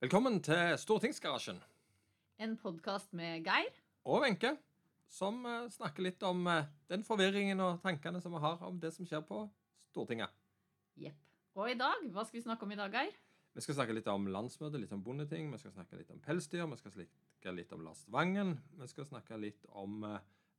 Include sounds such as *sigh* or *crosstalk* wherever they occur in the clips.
Velkommen til Stortingsgarasjen En podkast med Geir. og Wenche, som eh, snakker litt om eh, den forvirringen og tankene som vi har om det som skjer på Stortinget. Jepp. Og i dag, hva skal vi snakke om i dag, Geir? Vi skal snakke litt om landsmøtet, litt om bondeting, vi skal snakke litt om pelsdyr, vi skal snakke litt om Lars Vangen, vi skal snakke litt om uh,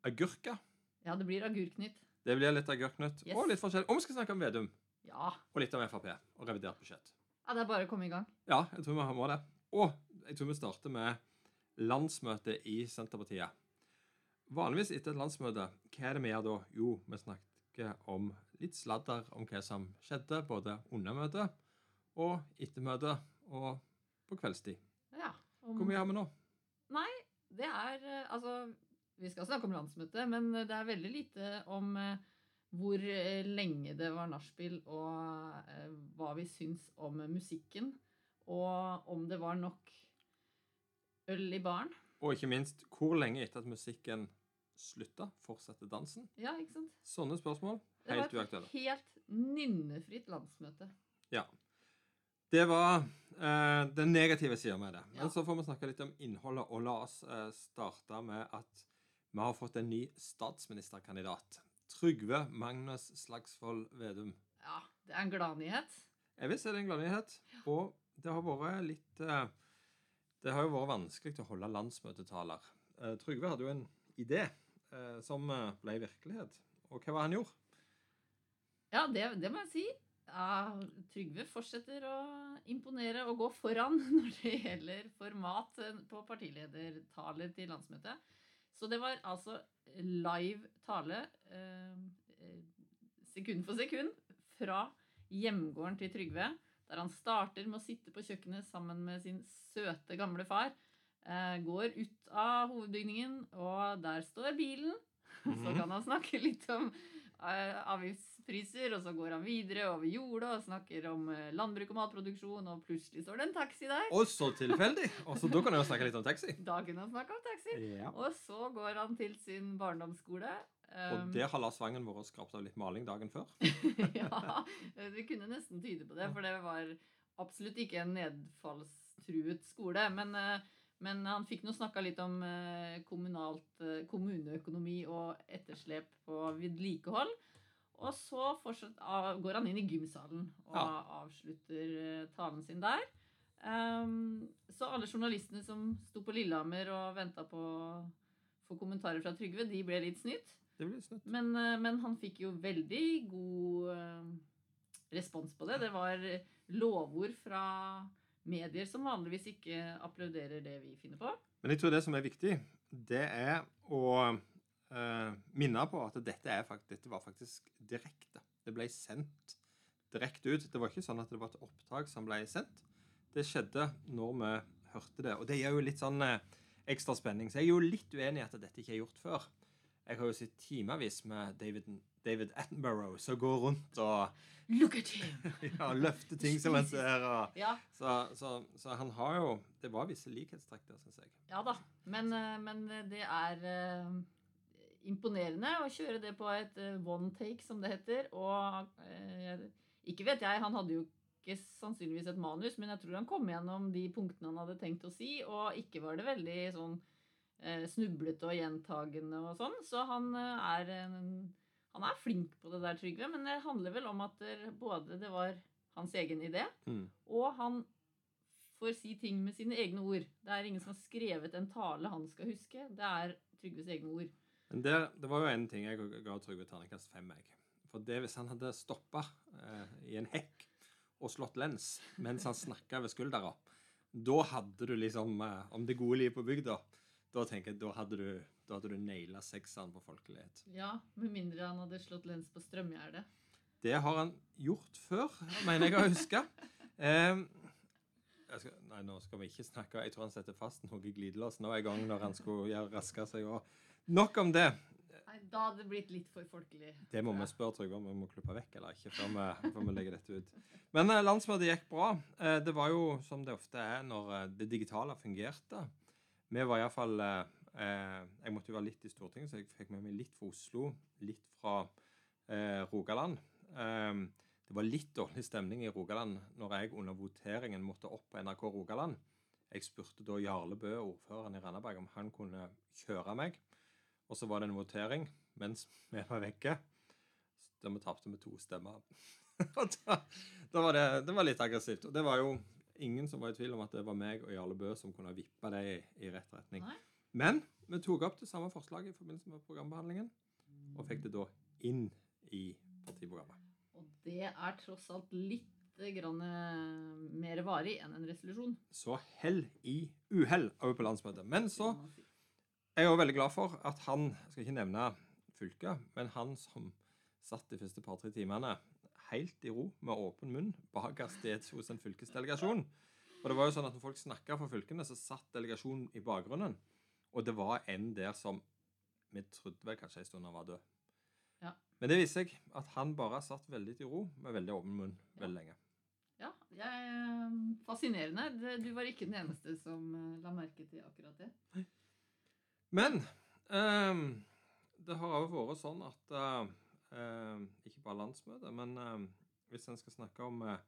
agurker. Ja, det blir agurknytt. Det blir litt agurknytt, Yes. og litt forskjellig. Og vi skal snakke om Vedum, Ja. og litt om Frp, og revidert budsjett. Ja, det er bare å komme i gang. Ja, jeg tror vi må det. Og jeg tror vi starter med landsmøtet i Senterpartiet. Vanligvis etter et landsmøte, hva er det vi gjør da? Jo, vi snakker om litt sladder om hva som skjedde, både under møtet og etter møtet og på kveldstid. Ja. Om, Hvor mye har vi nå? Nei, det er eh, Altså, vi skal snakke om landsmøtet, men det er veldig lite om eh, hvor eh, lenge det var nachspiel, og eh, hva vi syns om musikken. Og om det var nok øl i baren. Og ikke minst, hvor lenge etter at musikken slutta, fortsatte dansen? Ja, ikke sant? Sånne spørsmål. Helt uaktuelle. Det var et helt nynnefritt landsmøte. Ja. Det var eh, den negative sida med det. Men Ja. så får vi snakke litt om innholdet, og la oss eh, starte med at vi har fått en ny statsministerkandidat. Trygve Magnus Slagsvold Vedum. Ja, det er en gladnyhet. Jeg vil si det er en gladnyhet. Og det har vært litt eh, Det har jo vært vanskelig å holde landsmøtetaler. Eh, Trygve hadde jo en idé eh, som ble virkelighet. Og hva var han gjorde? Ja, det, det må jeg si. Ja, Trygve fortsetter å imponere og gå foran *laughs* når det gjelder format på partiledertaler til landsmøtet. Så det var altså live tale eh, sekund for sekund fra hjemgården til Trygve. Der han starter med å sitte på kjøkkenet sammen med sin søte, gamle far. Eh, går ut av hovedbygningen, og der står bilen. *laughs* Så kan han snakke litt om eh, avgiftspriser, og så går han videre over jorda og snakker om eh, landbruk og matproduksjon, og plutselig står det en taxi der. Og så tilfeldig! Og så da kan han jo snakke litt om taxi. Da kunne han snakke om taxi. Ja. Og så går han til sin barndomsskole. Og Um, der har Lars Vangen vært skrapt av litt maling dagen før. *laughs* ja, det kunne nesten tyde på det, for det var absolutt ikke en nedfallstruet skole. Men, eh, men han fikk nå snakka litt om eh, kommunalt, kommuneøkonomi og etterslep på vedlikehold. Og så fortsatt, går han inn i gymsalen og Ja. avslutter eh, talen sin der. Um, så alle journalistene som sto på Lillehammer og venta på å få kommentarer fra Trygve, de ble litt snytt. Det blir snytt. Men, eh, men han fikk jo veldig god eh, respons på det. Det var lovord fra medier som vanligvis ikke applauderer det vi finner på. Men jeg tror det som er viktig, det er å eh, minne på at dette, er dette var faktisk direkte. Det ble sendt direkte ut. Det var ikke sånn at det var et opptak som ble sendt. Det skjedde når vi hørte det. Og det gir jo litt sånn eh, ekstra spenning. Så jeg er jo litt uenig i at dette ikke er gjort før. Jeg har jo sett timevis med David, David Attenborough som går rundt og Look at him! *laughs* ja, løfter ting som en ser. Og, Ja, så, så, så han har jo Det var visse likhetstrekk der, syns jeg. ja da. Men, eh, men det er imponerende å kjøre det på et eh, one take, som det heter. Og eh, ikke vet jeg, han hadde jo ikke sannsynligvis et manus, men jeg tror han kom gjennom de punktene han hadde tenkt å si, og ikke var det veldig sånn eh, snublete og gjentagende og sånn. Så han er han er flink på det der, Trygve, men det handler vel om at både det var hans egen idé, Mm. og han får si ting med sine egne ord. Det er ingen som har skrevet en tale han skal huske. Det er Trygves egne ord. Men det, det var jo en ting jeg ga Trygve terningkast fem. Jeg. For det hvis han hadde stoppa eh, i en hekk og slått lens mens han snakka ved skuldra, da hadde du liksom eh, Om det gode livet på bygda, da tenker jeg, da hadde du da hadde du naila sekseren på folkelighet. Ja, Med mindre han hadde slått lens på strømgjerdet. Det har han gjort før, mener jeg å huske. *laughs* Eh, skal, nei, nå skal vi ikke snakke Jeg tror han setter fast noe glidelås nå en gang når han skulle gjøre raske seg. Og nok om det. Nei, Da hadde det blitt litt for folkelig. Det må vi spørre Trygve om vi må klippe vekk eller ikke før vi, før vi legger dette ut. Men eh, landsmøtet gikk bra. Eh, det var jo som det ofte er når eh, det digitale fungerte. Vi var iallfall eh, eh, Jeg måtte jo være litt i Stortinget, så jeg fikk med meg litt fra Oslo, litt fra eh, Rogaland. Eh, det var litt dårlig stemning i Rogaland når jeg under voteringen måtte opp på NRK Rogaland. Jeg spurte da Jarle Bø, ordføreren i Randaberg, om han kunne kjøre meg. Og så var det en votering mens vi var vekke, der vi tapte med to stemmer. *laughs* Da, da var det, det var litt aggressivt. Og det var jo ingen som var i tvil om at det var meg og Jarle Bø som kunne vippe det i, i rett retning. Nei. Men vi tok opp det samme forslaget i forbindelse med programbehandlingen, og fikk det da inn i partiprogrammet. Og det er tross alt litt grann eh, mer varig enn en resolusjon. Så hell i uhell over på landsmøtet. Men så si. er òg veldig glad for at han, jeg skal ikke nevne fylket, men han som satt de første par-tre timene helt i ro med åpen munn bakerst hos en fylkesdelegasjon. Og det var jo sånn at når folk snakka fra fylkene, så satt delegasjonen i bakgrunnen. Og det var en der som vi trodde vel kanskje en stund han var død. Ja. Men det viste seg at han bare satt veldig i ro med veldig åpen munn veldig lenge. Ja, jeg, eh, fascinerende. Du var ikke den eneste som eh, la merke til akkurat det. Men ehm, det har òg vært sånn at eh, Ikke bare landsmøtet, men ehm, hvis en skal snakke om eh,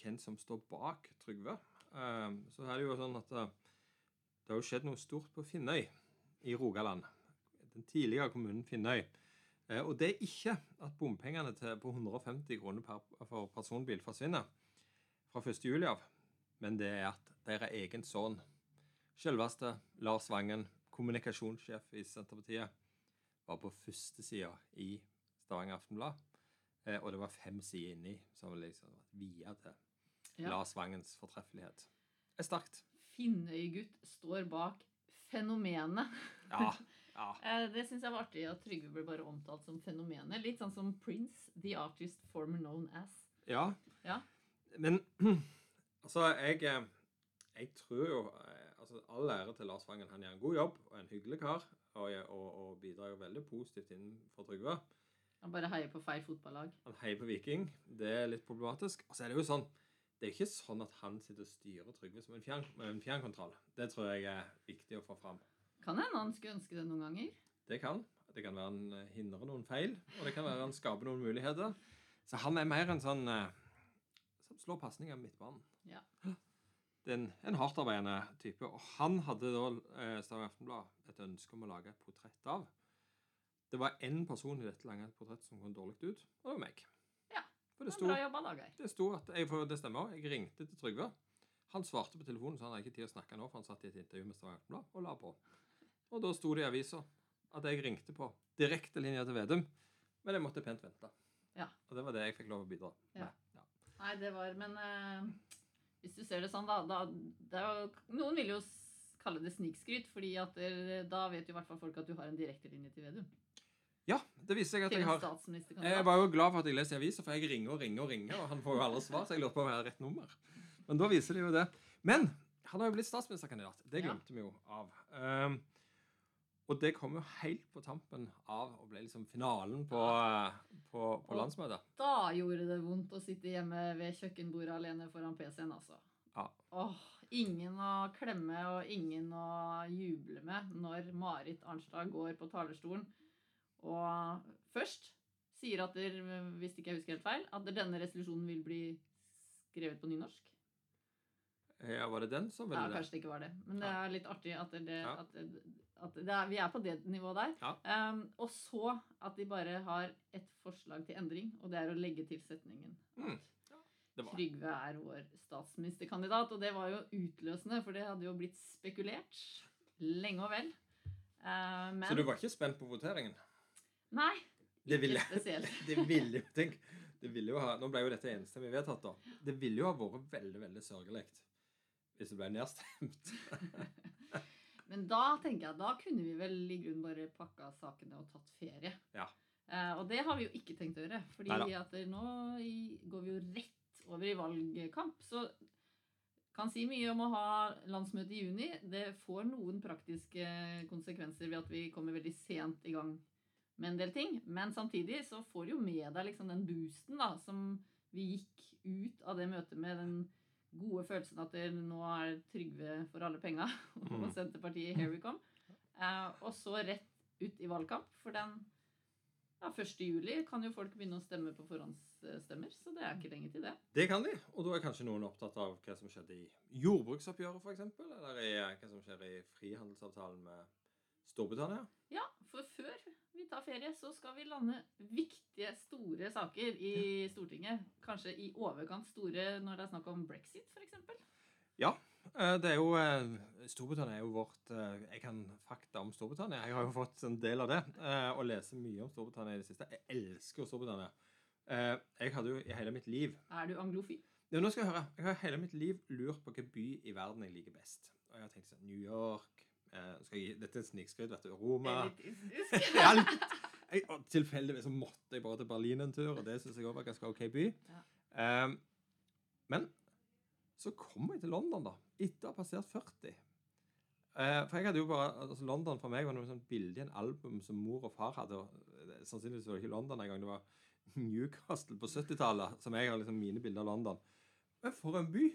hvem som står bak Trygve, ehm, så er det jo sånn at eh, det har jo skjedd noe stort på Finnøy i Rogaland. Den tidligere kommunen Finnøy. Eh, og det er ikke at bompengene på 150 kroner per, for personbil forsvinner fra 1. juli av, men det er at deres egen sønn Selveste Lars Vangen, kommunikasjonssjef i Senterpartiet, var på førstesida i Stavanger Aftenblad. Eh, og det var fem sider inni som var liksom via til Ja. Lars Vangens fortreffelighet. Det er sterkt. Finnøygutt står bak fenomenet. Ja. *laughs* ja. Eh, Det syns jeg var artig at Trygve ble bare omtalt som fenomenet. Litt sånn som Prince, the artist former known as. Ja. Ja. Men *clears throat* altså, jeg, eh, jeg tror jo altså, All ære til Lars Vangen. Han gjør en god jobb og en hyggelig kar. Og, og, og bidrar jo veldig positivt innenfor Trygve. Han bare heier på feil fotballag. Han heier på Viking. Det er litt problematisk. Og så er det jo sånn Det er ikke sånn at han sitter og styrer Trygve som en, fjern, en fjernkontroll. Det tror jeg er viktig å få fram. Kan hende han skulle ønske det noen ganger. Det kan. Det kan være han eh, hindrer noen feil, og det kan være han skaper noen muligheter. Så han er mer en sånn eh, som slår pasninger med midtbanen. Ja. *gasps* En, en hardtarbeidende type. Og han hadde da eh, Stavanger Aftenblad et ønske om å lage et portrett av. Det var én person i dette lange portrettet som kom dårlig ut, og det var meg. Ja, For det Det sto, bra jobba, det sto at jeg, for det stemmer, jeg ringte til Trygve. Han svarte på telefonen, så han hadde ikke tid å snakke nå, for han satt i et intervju med Stavanger Aftenblad og la på. Og da sto det i avisa at jeg ringte på direktelinja til Vedum, men jeg måtte pent vente. Ja. Og det var det jeg fikk lov å bidra Ja. med. Ja. Nei, det var Men eh, hvis du ser det sånn, da, da det jo, Noen vil jo kalle det snikskryt, fordi at det, da vet jo i hvert fall folk at du har en direktelinje til Vedum. ja, det viser jeg at jeg har. Jeg var jo glad for at jeg leser i avisa, for jeg ringer og ringer og ringer, og han får jo aldri svar, så jeg lurte på om jeg hadde rett nummer. Men da viser de jo det. Men han har jo blitt statsministerkandidat. Det Ja. glemte vi jo av. Um, og det kom jo helt på tampen av å bli liksom finalen på, uh, på, på Og- landsmøtet. Da gjorde det vondt å sitte hjemme ved kjøkkenbordet alene foran PC-en, altså. Ja. Åh, ingen å klemme og ingen å juble med når Marit Arnstad går på talerstolen og først sier at der, hvis ikke jeg husker helt feil, at denne resolusjonen vil bli skrevet på nynorsk. Ja, var det den som ville Ja, det? kanskje det ikke var det. Men det er litt artig at, det, Ja. at, det, at er, vi er på det nivået der. Ja. Um, og så at de bare har et forslag til endring, og det er å legge til setningen Mm. ja. Trygve er vår statsministerkandidat. Og det var jo utløsende, for det hadde jo blitt spekulert lenge og vel. Uh, men Så du var ikke spent på voteringen? Nei, Det ville, ikke spesielt. *laughs* det ville jo tenk, det ville jo ha, Nå ble jo dette enstemmig vedtatt, da. Det ville jo ha vært veldig veldig sørgelig hvis det ble nedstemt. *laughs* Men da tenker jeg, da kunne vi vel i grunnen bare pakka sakene og tatt ferie. Ja. Eh, og det har vi jo ikke tenkt å gjøre. fordi nå går vi jo rett over i valgkamp. Så kan si mye om å ha landsmøte i juni. Det får noen praktiske konsekvenser ved at vi kommer veldig sent i gang med en del ting. Men samtidig så får du jo med deg liksom den boosten da, som vi gikk ut av det møtet med. Den gode følelsen at det, nå er Trygve for alle penga, *laughs* og Mm. Senterpartiet here we come. Eh, og så rett ut i valgkamp, for den Ja, 1. juli kan jo folk begynne å stemme på forhåndsstemmer, så det er ikke lenge til det. Det kan de, og da er kanskje noen opptatt av hva som skjedde i jordbruksoppgjøret, f.eks., eller i, eh, hva som skjer i frihandelsavtalen med Storbritannia. Ja, for før vi tar ferie, så skal vi lande viktige, store saker i Stortinget. Kanskje i overkant store når det er snakk om brexit, f.eks. Ja, eh, det er jo eh, Storbritannia er jo vårt eh, Jeg kan fakta om Storbritannia. Jeg har jo fått en del av det. Og leser mye om Storbritannia i det siste. Jeg elsker jo Storbritannia. Jeg hadde jo i hele mitt liv Er du anglofil? Ja, nå skal jeg høre. Jeg har hele mitt liv lurt på hvilken by i verden jeg liker best. Og jeg har tenkt sånn New York gi, Dette er snikskryt, vet du. Roma. *laughs* ja, litt. Tilfeldigvis så måtte jeg bare til Berlin en tur, og det syns jeg òg var ganske OK by. Ja. Um, men så kom jeg til London, da, etter å ha passert 40. Uh, for jeg hadde jo bare, altså London for meg var noe sånt bilde i en album som mor og far hadde. og Sannsynligvis var det ikke London engang. Det var Newcastle på 70-tallet som jeg har liksom mine bilder av London. Men for en by!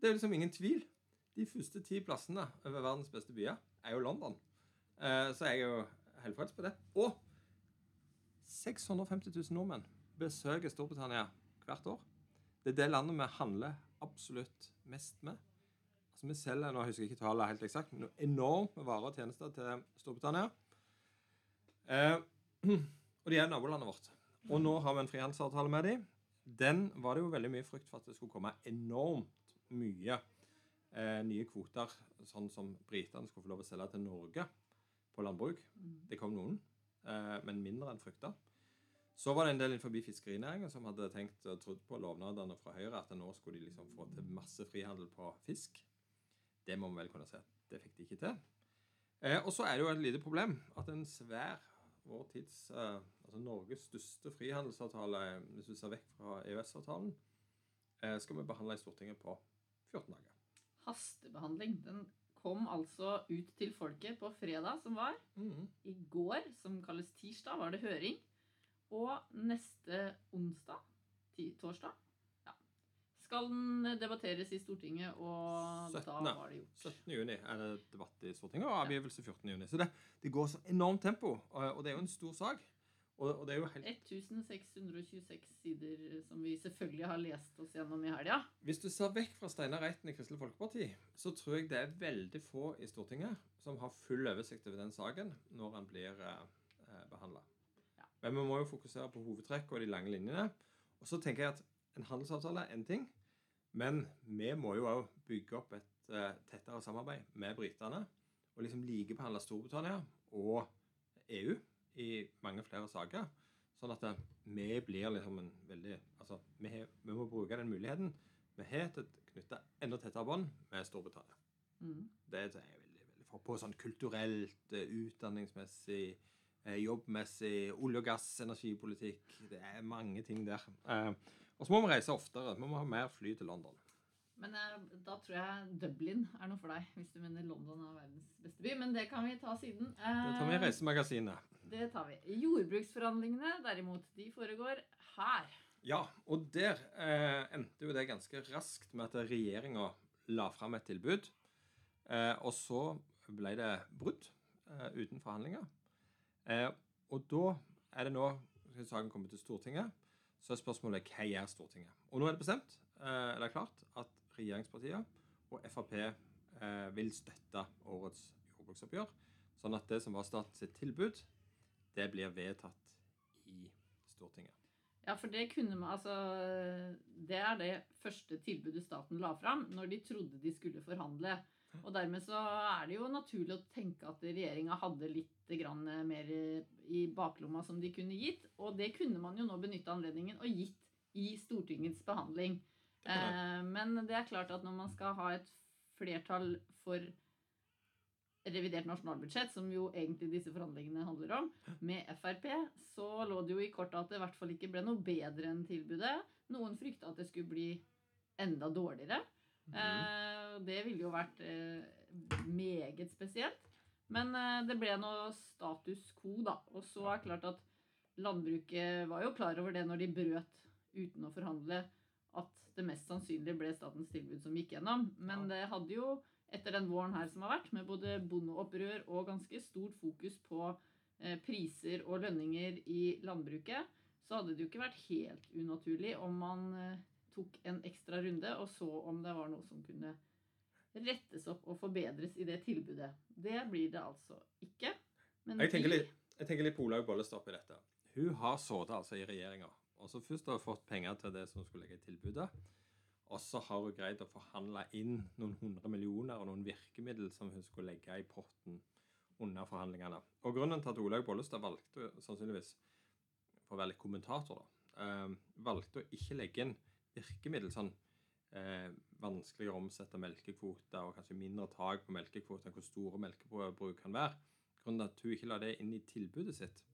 Det er liksom ingen tvil. De første ti plassene over verdens beste byer er jo London. Eh, så jeg er jo helt frelst på det. Og 650 000 nordmenn besøker Storbritannia hvert år. Det er det landet vi handler absolutt mest med. Altså Vi selger nå husker jeg ikke tallet helt eksakt, men enormt med varer og tjenester til Storbritannia. Eh, og de er nabolandet vårt. Og nå har vi en frihandelsavtale med dem. Den var det jo veldig mye frykt for at det skulle komme enormt mye eh, nye kvoter, sånn som britene skulle få lov å selge til Norge på landbruk. Mm. Det kom noen, eh, men mindre enn frykta. Så var det en del innenfor fiskerinæringen som hadde tenkt og trodd på lovnadene fra Høyre at nå skulle de liksom få til masse frihandel på fisk. Det må vi vel kunne si at det fikk de ikke til. Eh, og så er det jo et lite problem at en svær, vår tids eh, Altså Norges største frihandelsavtale, hvis du ser vekk fra EØS-avtalen, eh, skal vi behandle i Stortinget på 14 dager. Hastebehandling. Den kom altså ut til folket på fredag, som var. Mm. I går, som kalles tirsdag, var det høring. Og neste onsdag, torsdag, ja, skal den debatteres i Stortinget, og 17. da var det gjort. 17. juni er det debatt i Stortinget, og avgivelse 14. juni. Så det, det går så enormt tempo, og det er jo en stor sak. Og, det er jo helt... 1626 sider som vi selvfølgelig har lest oss gjennom i helga. Hvis du ser vekk fra Steinar Reiten i Kristelig Folkeparti, så tror jeg det er veldig få i Stortinget som har full oversikt over den saken når den blir eh, behandla. Men vi må jo fokusere på hovedtrekk og de lange linjene. Og så tenker jeg at en handelsavtale er én ting, men vi må jo òg bygge opp et eh, tettere samarbeid med britene. Og liksom likebehandle Storbritannia og EU i mange flere saker. Sånn at uh, vi blir liksom en veldig Altså, vi, vi må bruke den muligheten vi har til å knytte enda tettere bånd med Storbritannia. Mm. Det er jeg veldig, veldig for. På sånn kulturelt, uh, utdanningsmessig Eh, jobbmessig, olje- og gass, energipolitikk. Det er mange ting der. Eh, og så må vi reise oftere. Vi må ha mer fly til London. Men eh, da tror jeg Dublin er noe for deg, hvis du mener London er verdens beste by. Men det kan vi ta siden. det tar vi i Reisemagasinet. Det tar vi. Jordbruksforhandlingene derimot, de foregår her. Ja, og der eh, endte jo det ganske raskt med at regjeringa la fram et tilbud. Eh, og så ble det brudd eh, uten forhandlinger. Eh, og da er det nå saken kommer til Stortinget. Så er spørsmålet hva gjør Stortinget? Og nå er det bestemt, eh, eller klart, at regjeringspartiene og Frp eh, vil støtte årets jordbruksoppgjør. Sånn at det som var statens tilbud, det blir vedtatt i Stortinget. Ja, for det kunne man altså Det er det første tilbudet staten la fram når de trodde de skulle forhandle. Og dermed så er det jo naturlig å tenke at regjeringa hadde litt mer i baklomma som de kunne gitt. Og det kunne man jo nå benytte anledningen og gitt i Stortingets behandling. Eh, men det er klart at når man skal ha et flertall for revidert nasjonalbudsjett, som jo egentlig disse forhandlingene handler om, med Frp, så lå det jo i kortet at det i hvert fall ikke ble noe bedre enn tilbudet. Noen frykta at det skulle bli enda dårligere. Mm. Eh, det ville jo vært eh, meget spesielt. Men eh, det ble noe status quo, da. Og så er det klart at landbruket var jo klar over det når de brøt uten å forhandle, at det mest sannsynlig ble statens tilbud som gikk gjennom. Men det hadde jo, etter den våren her som har vært, med både bondeopprør og ganske stort fokus på eh, priser og lønninger i landbruket, så hadde det jo ikke vært helt unaturlig om man eh, tok en ekstra runde og så om det var noe som kunne rettes opp og forbedres i det tilbudet. Det blir det altså ikke. Men Jeg tenker litt, jeg tenker litt på Olaug Bollestad oppi dette. Hun har sittet altså i regjeringa. Og så først har hun fått penger til det som skulle legge i tilbudet. Og så har hun greid å forhandle inn noen hundre millioner og noen virkemiddel som hun skulle legge i potten under forhandlingene. Og grunnen til at Olaug Bollestad valgte sannsynligvis, for å være litt kommentator, da, eh, valgte å ikke legge inn virkemiddel sånn eh, vanskeligere å omsette melkekvoter og kanskje mindre tak på melkekvoter enn hvor store melkebruk kan være. Grunnen til at hun ikke la det inn i tilbudet sitt,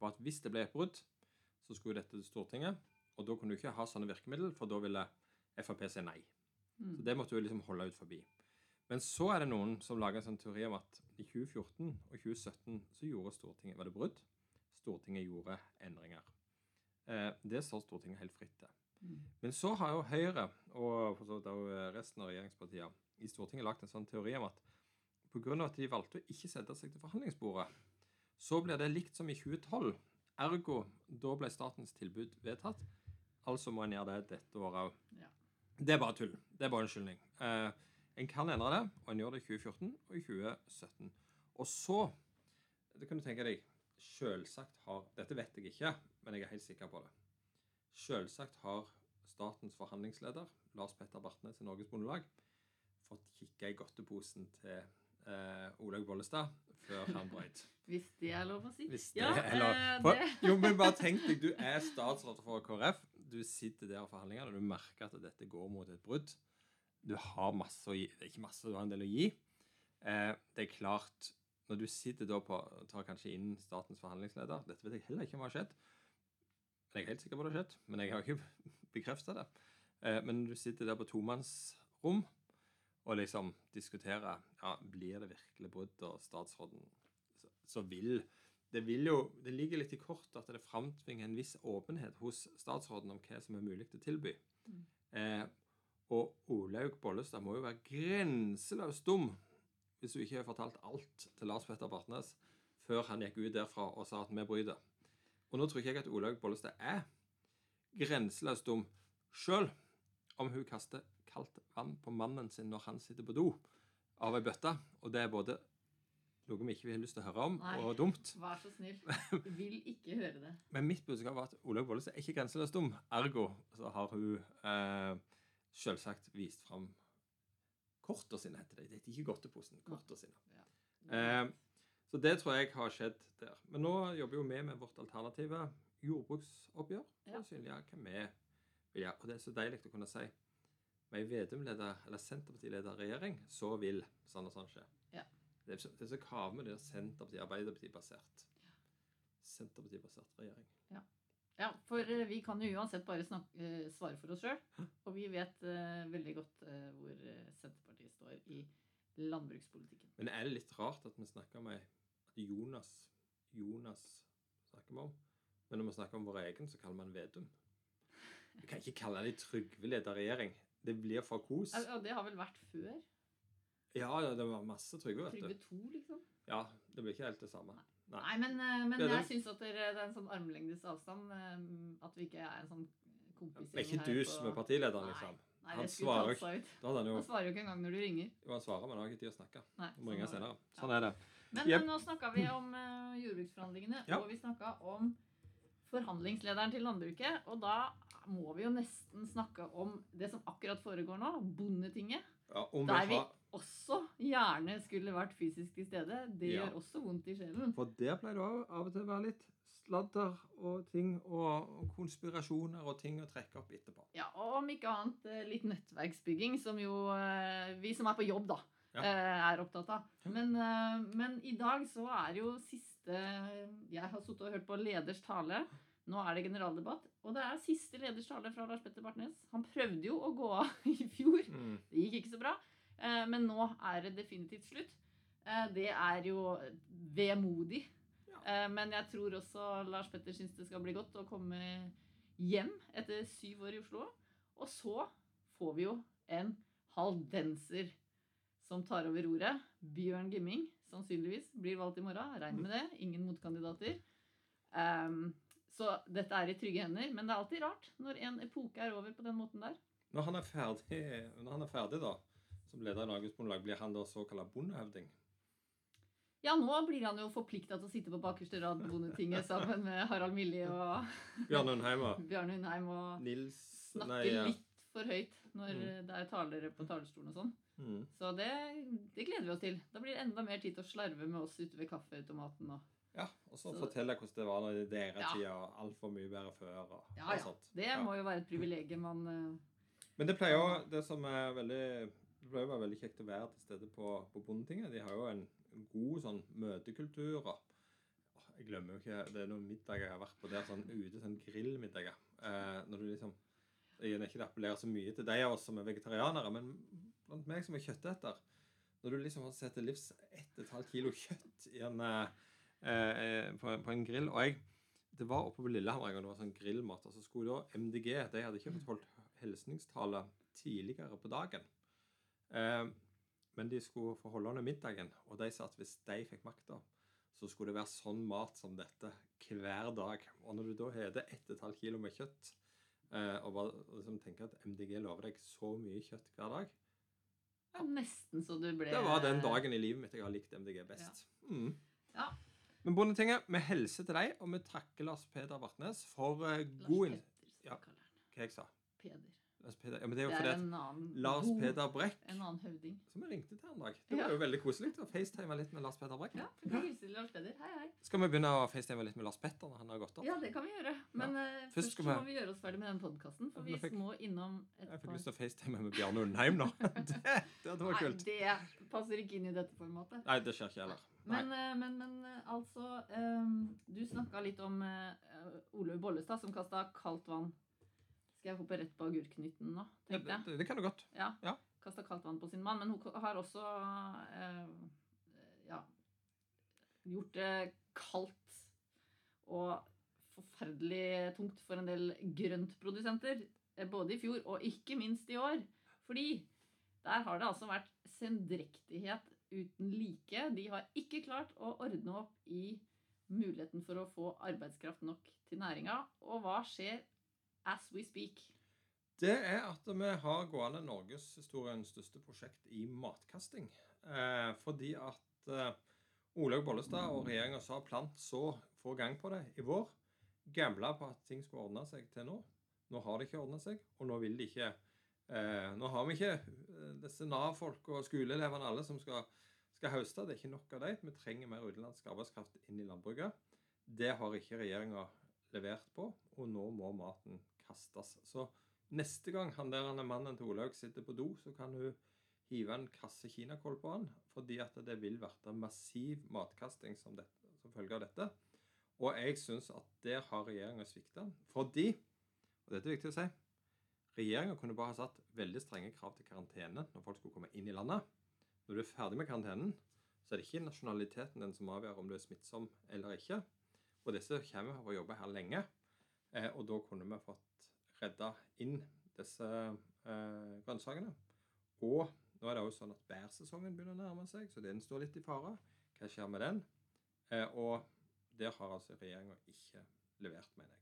var at hvis det ble et brudd, så skulle dette til Stortinget, og da kunne du ikke ha sånne virkemidler, for da ville Frp sier nei. Mm. Så det måtte hun liksom holde ut forbi. Men så er det noen som lager en sånn teori om at i 2014 og 2017 så gjorde Stortinget Var det brudd? Stortinget gjorde endringer. Eh, det står Stortinget helt fritt til. Mm. Men så har jo Høyre og resten av regjeringspartiene i Stortinget lagt en sånn teori om at pga. at de valgte å ikke sette seg til forhandlingsbordet, så blir det likt som i 2012. Ergo da ble statens tilbud vedtatt. Altså må en gjøre det dette året òg. Det er bare tull. Det er bare unnskyldning. Eh, en kan endre det, og en gjør det i 2014 og i 2017. Og så Det kan du tenke deg Selvsagt har Dette vet jeg ikke, men jeg er helt sikker på det. Selvsagt har statens forhandlingsleder, Lars Petter Bartnes i Norges Bondelag, fått kikke i godteposen til eh, Olaug Bollestad før han brøyt. *laughs* Hvis det er lov å si. Hvis det Ja, er lov. eh, For, jo, men bare tenk deg, du er statsråd for KrF. Du sitter der og forhandlinger og du merker at dette går mot et brudd. Du har masse å gi. Det er ikke masse, du har en del å gi. Eh, det er klart, når du sitter da på tar kanskje inn statens forhandlingsleder Dette vet jeg heller ikke om har skjedd. Jeg er helt sikker på det har skjedd, men jeg har ikke *laughs* bekrefta det. Eh, men når du sitter der på tomannsrom og liksom diskuterer ja, blir det virkelig brudd, og statsråden så, så vil det, vil jo, det ligger litt i kortet at det framtvinger en viss åpenhet hos statsråden om hva som er mulig til å tilby. Mm. Eh, og Olaug Bollestad må jo være grenseløst dum hvis hun ikke har fortalt alt til Lars Petter Bartnes før han gikk ut derfra og sa at vi bryter. Og nå tror ikke jeg at Olaug Bollestad er grenseløst dum sjøl om hun kaster kaldt vann på mannen sin når han sitter på do av ei bøtte. Og det er både noe vi ikke har lyst til å høre om, Nei. og dumt. *laughs* Vær så snill. *laughs* Vil ikke høre det. Men mitt budskap var at Olaug Bollestad er ikke grenseløst dum. Ergo så har hun eh, selvsagt vist fram korta sine, heter det. Det heter ikke godteposen. Korta sine. Eh, så det tror jeg har skjedd der. Men nå jobber jo vi med vårt alternative jordbruksoppgjør Ja. å synliggjøre hva vi vil gjøre. Og det er så deilig å kunne si med ei Vedum-leder, eller Senterparti-leder regjering, så vil sånn og sånn skje. Ja. Det er så, det er så med det der Senterpartiet, Arbeiderparti-basert. Senterparti-basert regjering. Ja, for eh, vi kan jo uansett bare snakke, eh, svare for oss sjøl. Og vi vet uh, veldig godt uh, hvor Senterpartiet står i landbrukspolitikken. Men er det litt rart at vi snakker om ei at Jonas Jonas snakker vi om? Men når vi snakker om vår egen, så kaller man Vedum. Vi kan ikke kalle det Trygve-leder regjering. Det blir for kos. Ja, ja, det har vel vært før? Ja, ja, det var masse Trygve, vet Trygve du. 2, liksom? Ja, det blir ikke helt det samme. Nei. Nei, men, eh, men Det det. jeg syns at det er en sånn armlengdes avstand. eh, At vi ikke er en sånn kompisgjeng Det er ikke du dus er partilederen, liksom. Nei, Han svarer hadde han jo Han svarer jo ikke engang når du ringer. jo han svarer, men han har ikke tid å snakke. Nei, må ringe sånn senere. Sånn er det. Men, yep. men nå snakka vi om uh, jordbruksforhandlingene, Ja. og vi snakka om forhandlingslederen til landbruket. Og da må vi jo nesten snakke om det som akkurat foregår nå, Bondetinget. Ja, om vi har, også gjerne skulle vært fysisk til stede. Det Ja. gjør også vondt i sjelen. for der pleier det av og til å være litt sladder og ting og, konspirasjoner og ting å trekke opp etterpå. Ja, og om ikke annet eh, litt nettverksbygging, som jo eh, vi som er på jobb, da, Ja. eh, er opptatt av. Men, men i dag så er jo siste Jeg har sittet og hørt på leders tale. Nå er det generaldebatt. Og det er siste leders tale fra Lars Petter Bartnes. Han prøvde jo å gå av *laughs* i fjor. Mm. Det gikk ikke så bra. Eh, Men nå er det definitivt slutt. Eh, Det er jo vemodig. Ja. Eh, Men jeg tror også Lars Petter syns det skal bli godt å komme hjem etter syv år i Oslo. Og så får vi jo en haldenser som tar over roret. Bjørn Gimming, sannsynligvis, blir valgt i morgen. Regner med det. Ingen motkandidater. Um, så dette er i trygge hender. Men det er alltid rart når en epoke er over på den måten der. Når han er ferdig, når han er ferdig da, som leder i Norges Bondelag, blir han da såkalt bondehøvding? Ja, nå blir han jo forplikta til å sitte på bakerste rad på Bondetinget sammen med Harald Millie og *laughs* Bjørn Undheim og Nils snakke Nei, ja. litt for høyt når Mm. det er talere på talerstolen og sånn. Mm. Så det, det gleder vi oss til. Da blir det enda mer tid til å slarve med oss ute ved kaffeautomaten. Og. Ja, og så Så- fortelle hvordan det var når er deres Ja. tid, og altfor mye bedre før. Og, Ja, ja. Det Ja. må jo være et privilegium man eh, Men det pleier jo det som er veldig det ble jo bare veldig kjekt å være til stede på, på Bondetinget. De har jo en god sånn møtekultur. og Jeg glemmer jo ikke Det er noen middager jeg har vært på der, sånn ute, sånn grillmiddager. Eh, når du liksom Jeg er ikke det appellerer så mye til de av oss som er vegetarianere, men blant meg som er kjøtteter Når du liksom har sett til livs 1,5 kilo kjøtt en, eh, eh, på, på en grill Og jeg det var oppe på Lillehammer en gang det var sånn grillmat. Og så skulle da MDG De hadde ikke fått holdt hilsningstale tidligere på dagen. Eh, men de skulle forholde holde under middagen, og de sa at hvis de fikk makta, så skulle det være sånn mat som dette hver dag. Og når du da heter 1,5 kilo med kjøtt, eh, og bare liksom tenker at MDG lover deg så mye kjøtt hver dag ja, Nesten så du ble Det var den dagen i livet mitt jeg har likt MDG best. Mm. Ja. Men Bondetinget, vi hilser til deg, og vi takker Lars Peder Bartnes for god Lars god inn... Petter, Ja. Hva jeg sa Peder. Lars Peder. Ja, men det er jo Det fordi at en annen Lars Peder Brekk En annen høvding. Som jeg ringte til en dag. Det var Ja. jo veldig koselig å facetime litt med Lars Peder Brekk. Ja, Lars Peder. Hei, hei. Skal vi begynne å facetime litt med Lars Petter når han har gått opp? Ja, det kan vi gjøre. Men ja. Først først skal vi- må vi gjøre oss ferdig med den podkasten. For vi fikk- må innom et Jeg fikk par lyst til å facetime med Bjarne Undheim nå. *laughs* *laughs* det, det hadde vært Nei, det passer ikke inn i dette formatet. Nei, det skjer ikke heller. Men, eh, men, men eh, altså um, Du snakka litt om uh, Olaug Bollestad som kasta kaldt vann. Skal jeg hoppe rett på agurknytten nå? Tenkte jeg. det, det kan du godt. Ja. Ja. Kasta kaldt vann på sin mann. Men hun har også eh, ja, gjort det kaldt og forferdelig tungt for en del grøntprodusenter. eh, Både i fjor og ikke minst i år. Fordi der har det altså vært sendrektighet uten like. De har ikke klart å ordne opp i muligheten for å få arbeidskraft nok til næringa. Og hva skjer as we speak? Det er at vi har gående norgeshistoriens største prosjekt i matkasting. Eh, fordi at eh, Olaug Bollestad og regjeringa sa plant så få gang på det i vår. Gambla på at ting skulle ordne seg til nå. Nå har det ikke ordna seg, og nå vil de ikke eh, Nå har vi ikke eh, disse Nav-folk og skoleelevene alle som skal, skal høste. Det er ikke nok av dem. Vi trenger mer utenlandsk arbeidskraft inn i landbruket. Det har ikke regjeringa levert på, og nå må maten kastes. Så neste gang han der han er mannen til Olaug sitter på do, så kan hun hive en kasse kinakål på han, fordi at det vil bli massiv matkasting som, dette, som følge av dette. Og jeg syns at der har regjeringa svikta. Fordi, og dette er viktig å si, regjeringa kunne bare ha satt veldig strenge krav til karantene når folk skulle komme inn i landet. Når du er ferdig med karantenen, så er det ikke nasjonaliteten den som avgjør om du er smittsom eller ikke. Og disse kommer for å jobbe her lenge. Eh, og da kunne vi fått redda inn disse eh, grønnsakene. Og nå er det også sånn at bærsesongen begynner å nærme seg, så den står litt i fare. Hva skjer med den? Eh, og der har altså regjeringa ikke levert, mener jeg.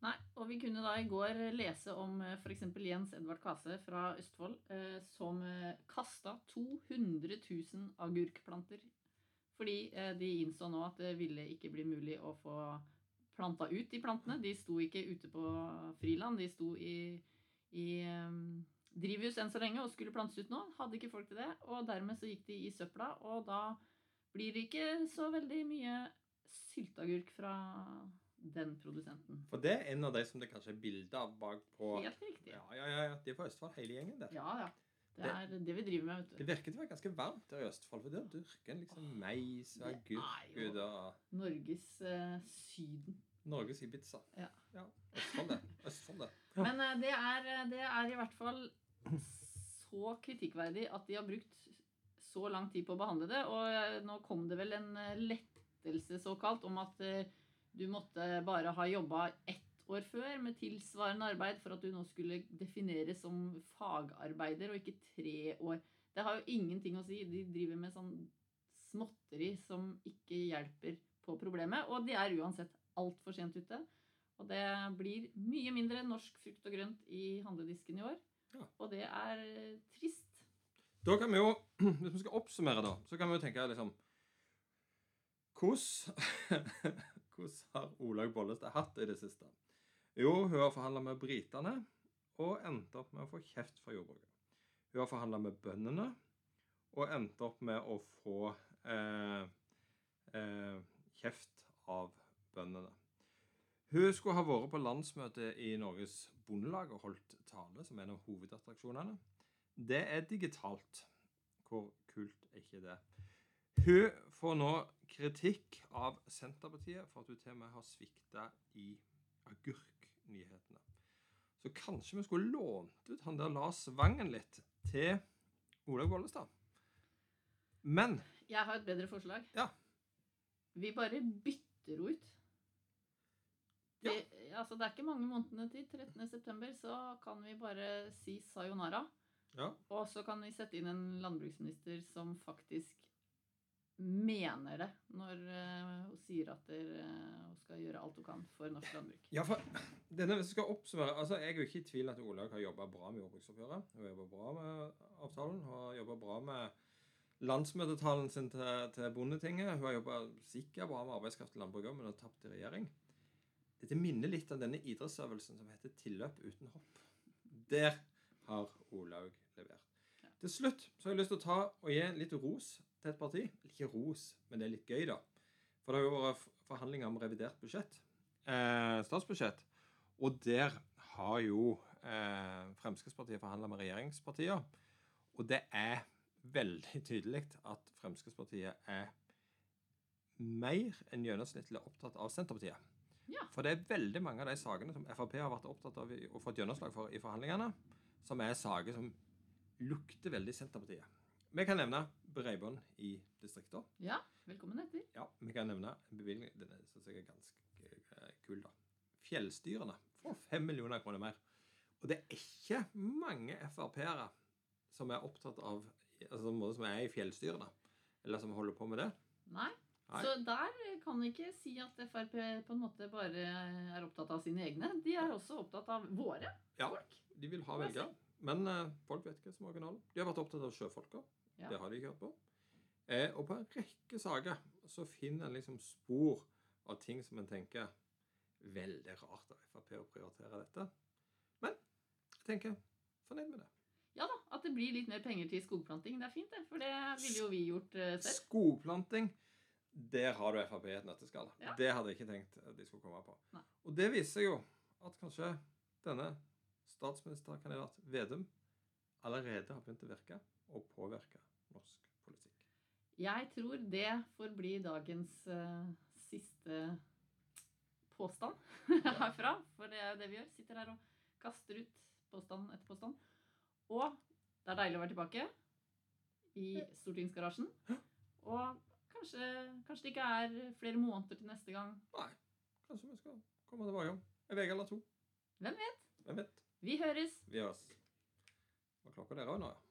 Nei, og vi kunne da i går lese om f.eks. Jens Edvard Kase fra Østfold, eh, som eh, kasta 200 000 agurkplanter. Fordi eh, de innså nå at det ville ikke bli mulig å få planta ut de plantene. De sto ikke ute på friland, de sto i, i um, drivhus enn så lenge og skulle plantes ut nå. Hadde ikke folk til det, og dermed så gikk de i søpla, og da blir det ikke så veldig mye sylteagurk fra den produsenten. For det er en av de som det kanskje er bilde av bak på Helt riktig. Ja, ja, ja, ja. De er fra Østfold, hele gjengen der. Ja, ja. Det er det vi driver med, vet Det virker til å være ganske varmt der i Østfold, for der dyrker en liksom meis og Det agurk jo- Norges uh, Syden. Norges Ibiza. Ja. Østfold, det. Østfold, det. *laughs* Men eh, det, er, det er i hvert fall så kritikkverdig at de har brukt så lang tid på å behandle det. Og eh, nå kom det vel en eh, lettelse såkalt om at eh, du måtte bare ha jobba ett år før med tilsvarende arbeid for at du nå skulle defineres som fagarbeider, og ikke tre år. Det har jo ingenting å si. De driver med sånn småtteri som ikke hjelper på problemet. Og de er uansett altfor sent ute. Og det blir mye mindre norsk frukt og grønt i handledisken i år. Ja. Og det er eh, trist. Da kan vi jo, *clears throat* hvis vi skal oppsummere, da, så kan vi jo tenke liksom Hvordan *laughs* hvordan har Olaug Bollestad hatt det i det siste? Jo, hun har forhandla med britene og endte opp med å få kjeft fra jordbruket. Hun har forhandla med bøndene og endte opp med å få eh, eh, kjeft av bøndene. Hun skulle ha vært på landsmøte i Norges Bondelag og holdt tale som en av hovedattraksjonene. Det er digitalt. Hvor kult er ikke det? Hun får nå kritikk av Senterpartiet for at hun til og med har svikta i agurknyhetene. Så kanskje vi skulle lånt ut han der Lars Vangen litt til Olaug Bollestad. Men Jeg har et bedre forslag. Ja. Vi bare bytter henne ut. Ja. Vi, altså, det er ikke mange månedene til 13.9, så kan vi bare si sayonara. ja, Og så kan vi sette inn en landbruksminister som faktisk mener det når eh, hun sier at der, eh, hun skal gjøre alt hun kan for norsk landbruk. Ja, for denne, hvis skal oppsummere, altså Jeg er jo ikke i tvil at Olaug har jobba bra med jordbruksoppgjøret. Hun har jobba bra med avtalen. Hun har jobba bra med landsmøtetalen sin til, til Bondetinget. Hun har jobba sikkert bra med arbeidskraft i landbruket, men har tapt i regjering. Dette minner litt om denne idrettsøvelsen som heter tilløp uten hopp. Der har Olaug levert. Ja. Til slutt så har jeg lyst til å ta og gi litt ros til et parti. Ikke ros, men det er litt gøy, da. For det har jo vært forhandlinger om revidert budsjett. Eh, statsbudsjett. Og der har jo eh, Fremskrittspartiet forhandla med regjeringspartiene. Og det er veldig tydelig at Fremskrittspartiet er mer enn gjennomsnittlig opptatt av Senterpartiet. Ja. For det er veldig mange av de sakene som Frp har vært opptatt av og fått gjennomslag for i forhandlingene, som er saker som lukter veldig Senterpartiet. Vi kan nevne bredbånd i distrikter. Ja, velkommen etter. Ja, vi kan nevne en bevilgning Den syns jeg er ganske eh, kul, da. Fjellstyrene får fem millioner kroner mer. Og det er ikke mange Frp-ere som er opptatt av altså som er i fjellstyrene, eller som holder på med det. Nei. Nei. Så der kan vi ikke si at Frp på en måte bare er opptatt av sine egne. De er også opptatt av våre Ja, folk. de vil ha velgere. Men eh, folk vet hva som originalen. De har vært opptatt av sjøfolka. Ja. Det har de ikke hørt på. Eh, og på en rekke saker så finner en liksom spor av ting som en tenker Veldig rart av Frp å prioritere dette. Men jeg tenker fornøyd med det. Ja da, at det blir litt mer penger til skogplanting. Det er fint, det. For det ville jo vi gjort eh, selv. Skogplanting, der har du Frp i et nøtteskall. Ja. Det hadde jeg ikke tenkt de skulle komme på. Nei. Og det viser jo at kanskje denne statsministerkandidat Vedum allerede har begynt å virke og påvirke norsk politikk. Jeg tror det får bli dagens uh, siste påstand *laughs* herfra. For det er jo det vi gjør. Sitter her og kaster ut påstand etter påstand. Og det er deilig å være tilbake i stortingsgarasjen. Og kanskje, kanskje det ikke er flere måneder til neste gang. Nei, kanskje vi skal komme tilbake om en uke eller to. Hvem vet? Hvem vet? Vi høres! Vi høres. Hva klokka der òg nå, ja?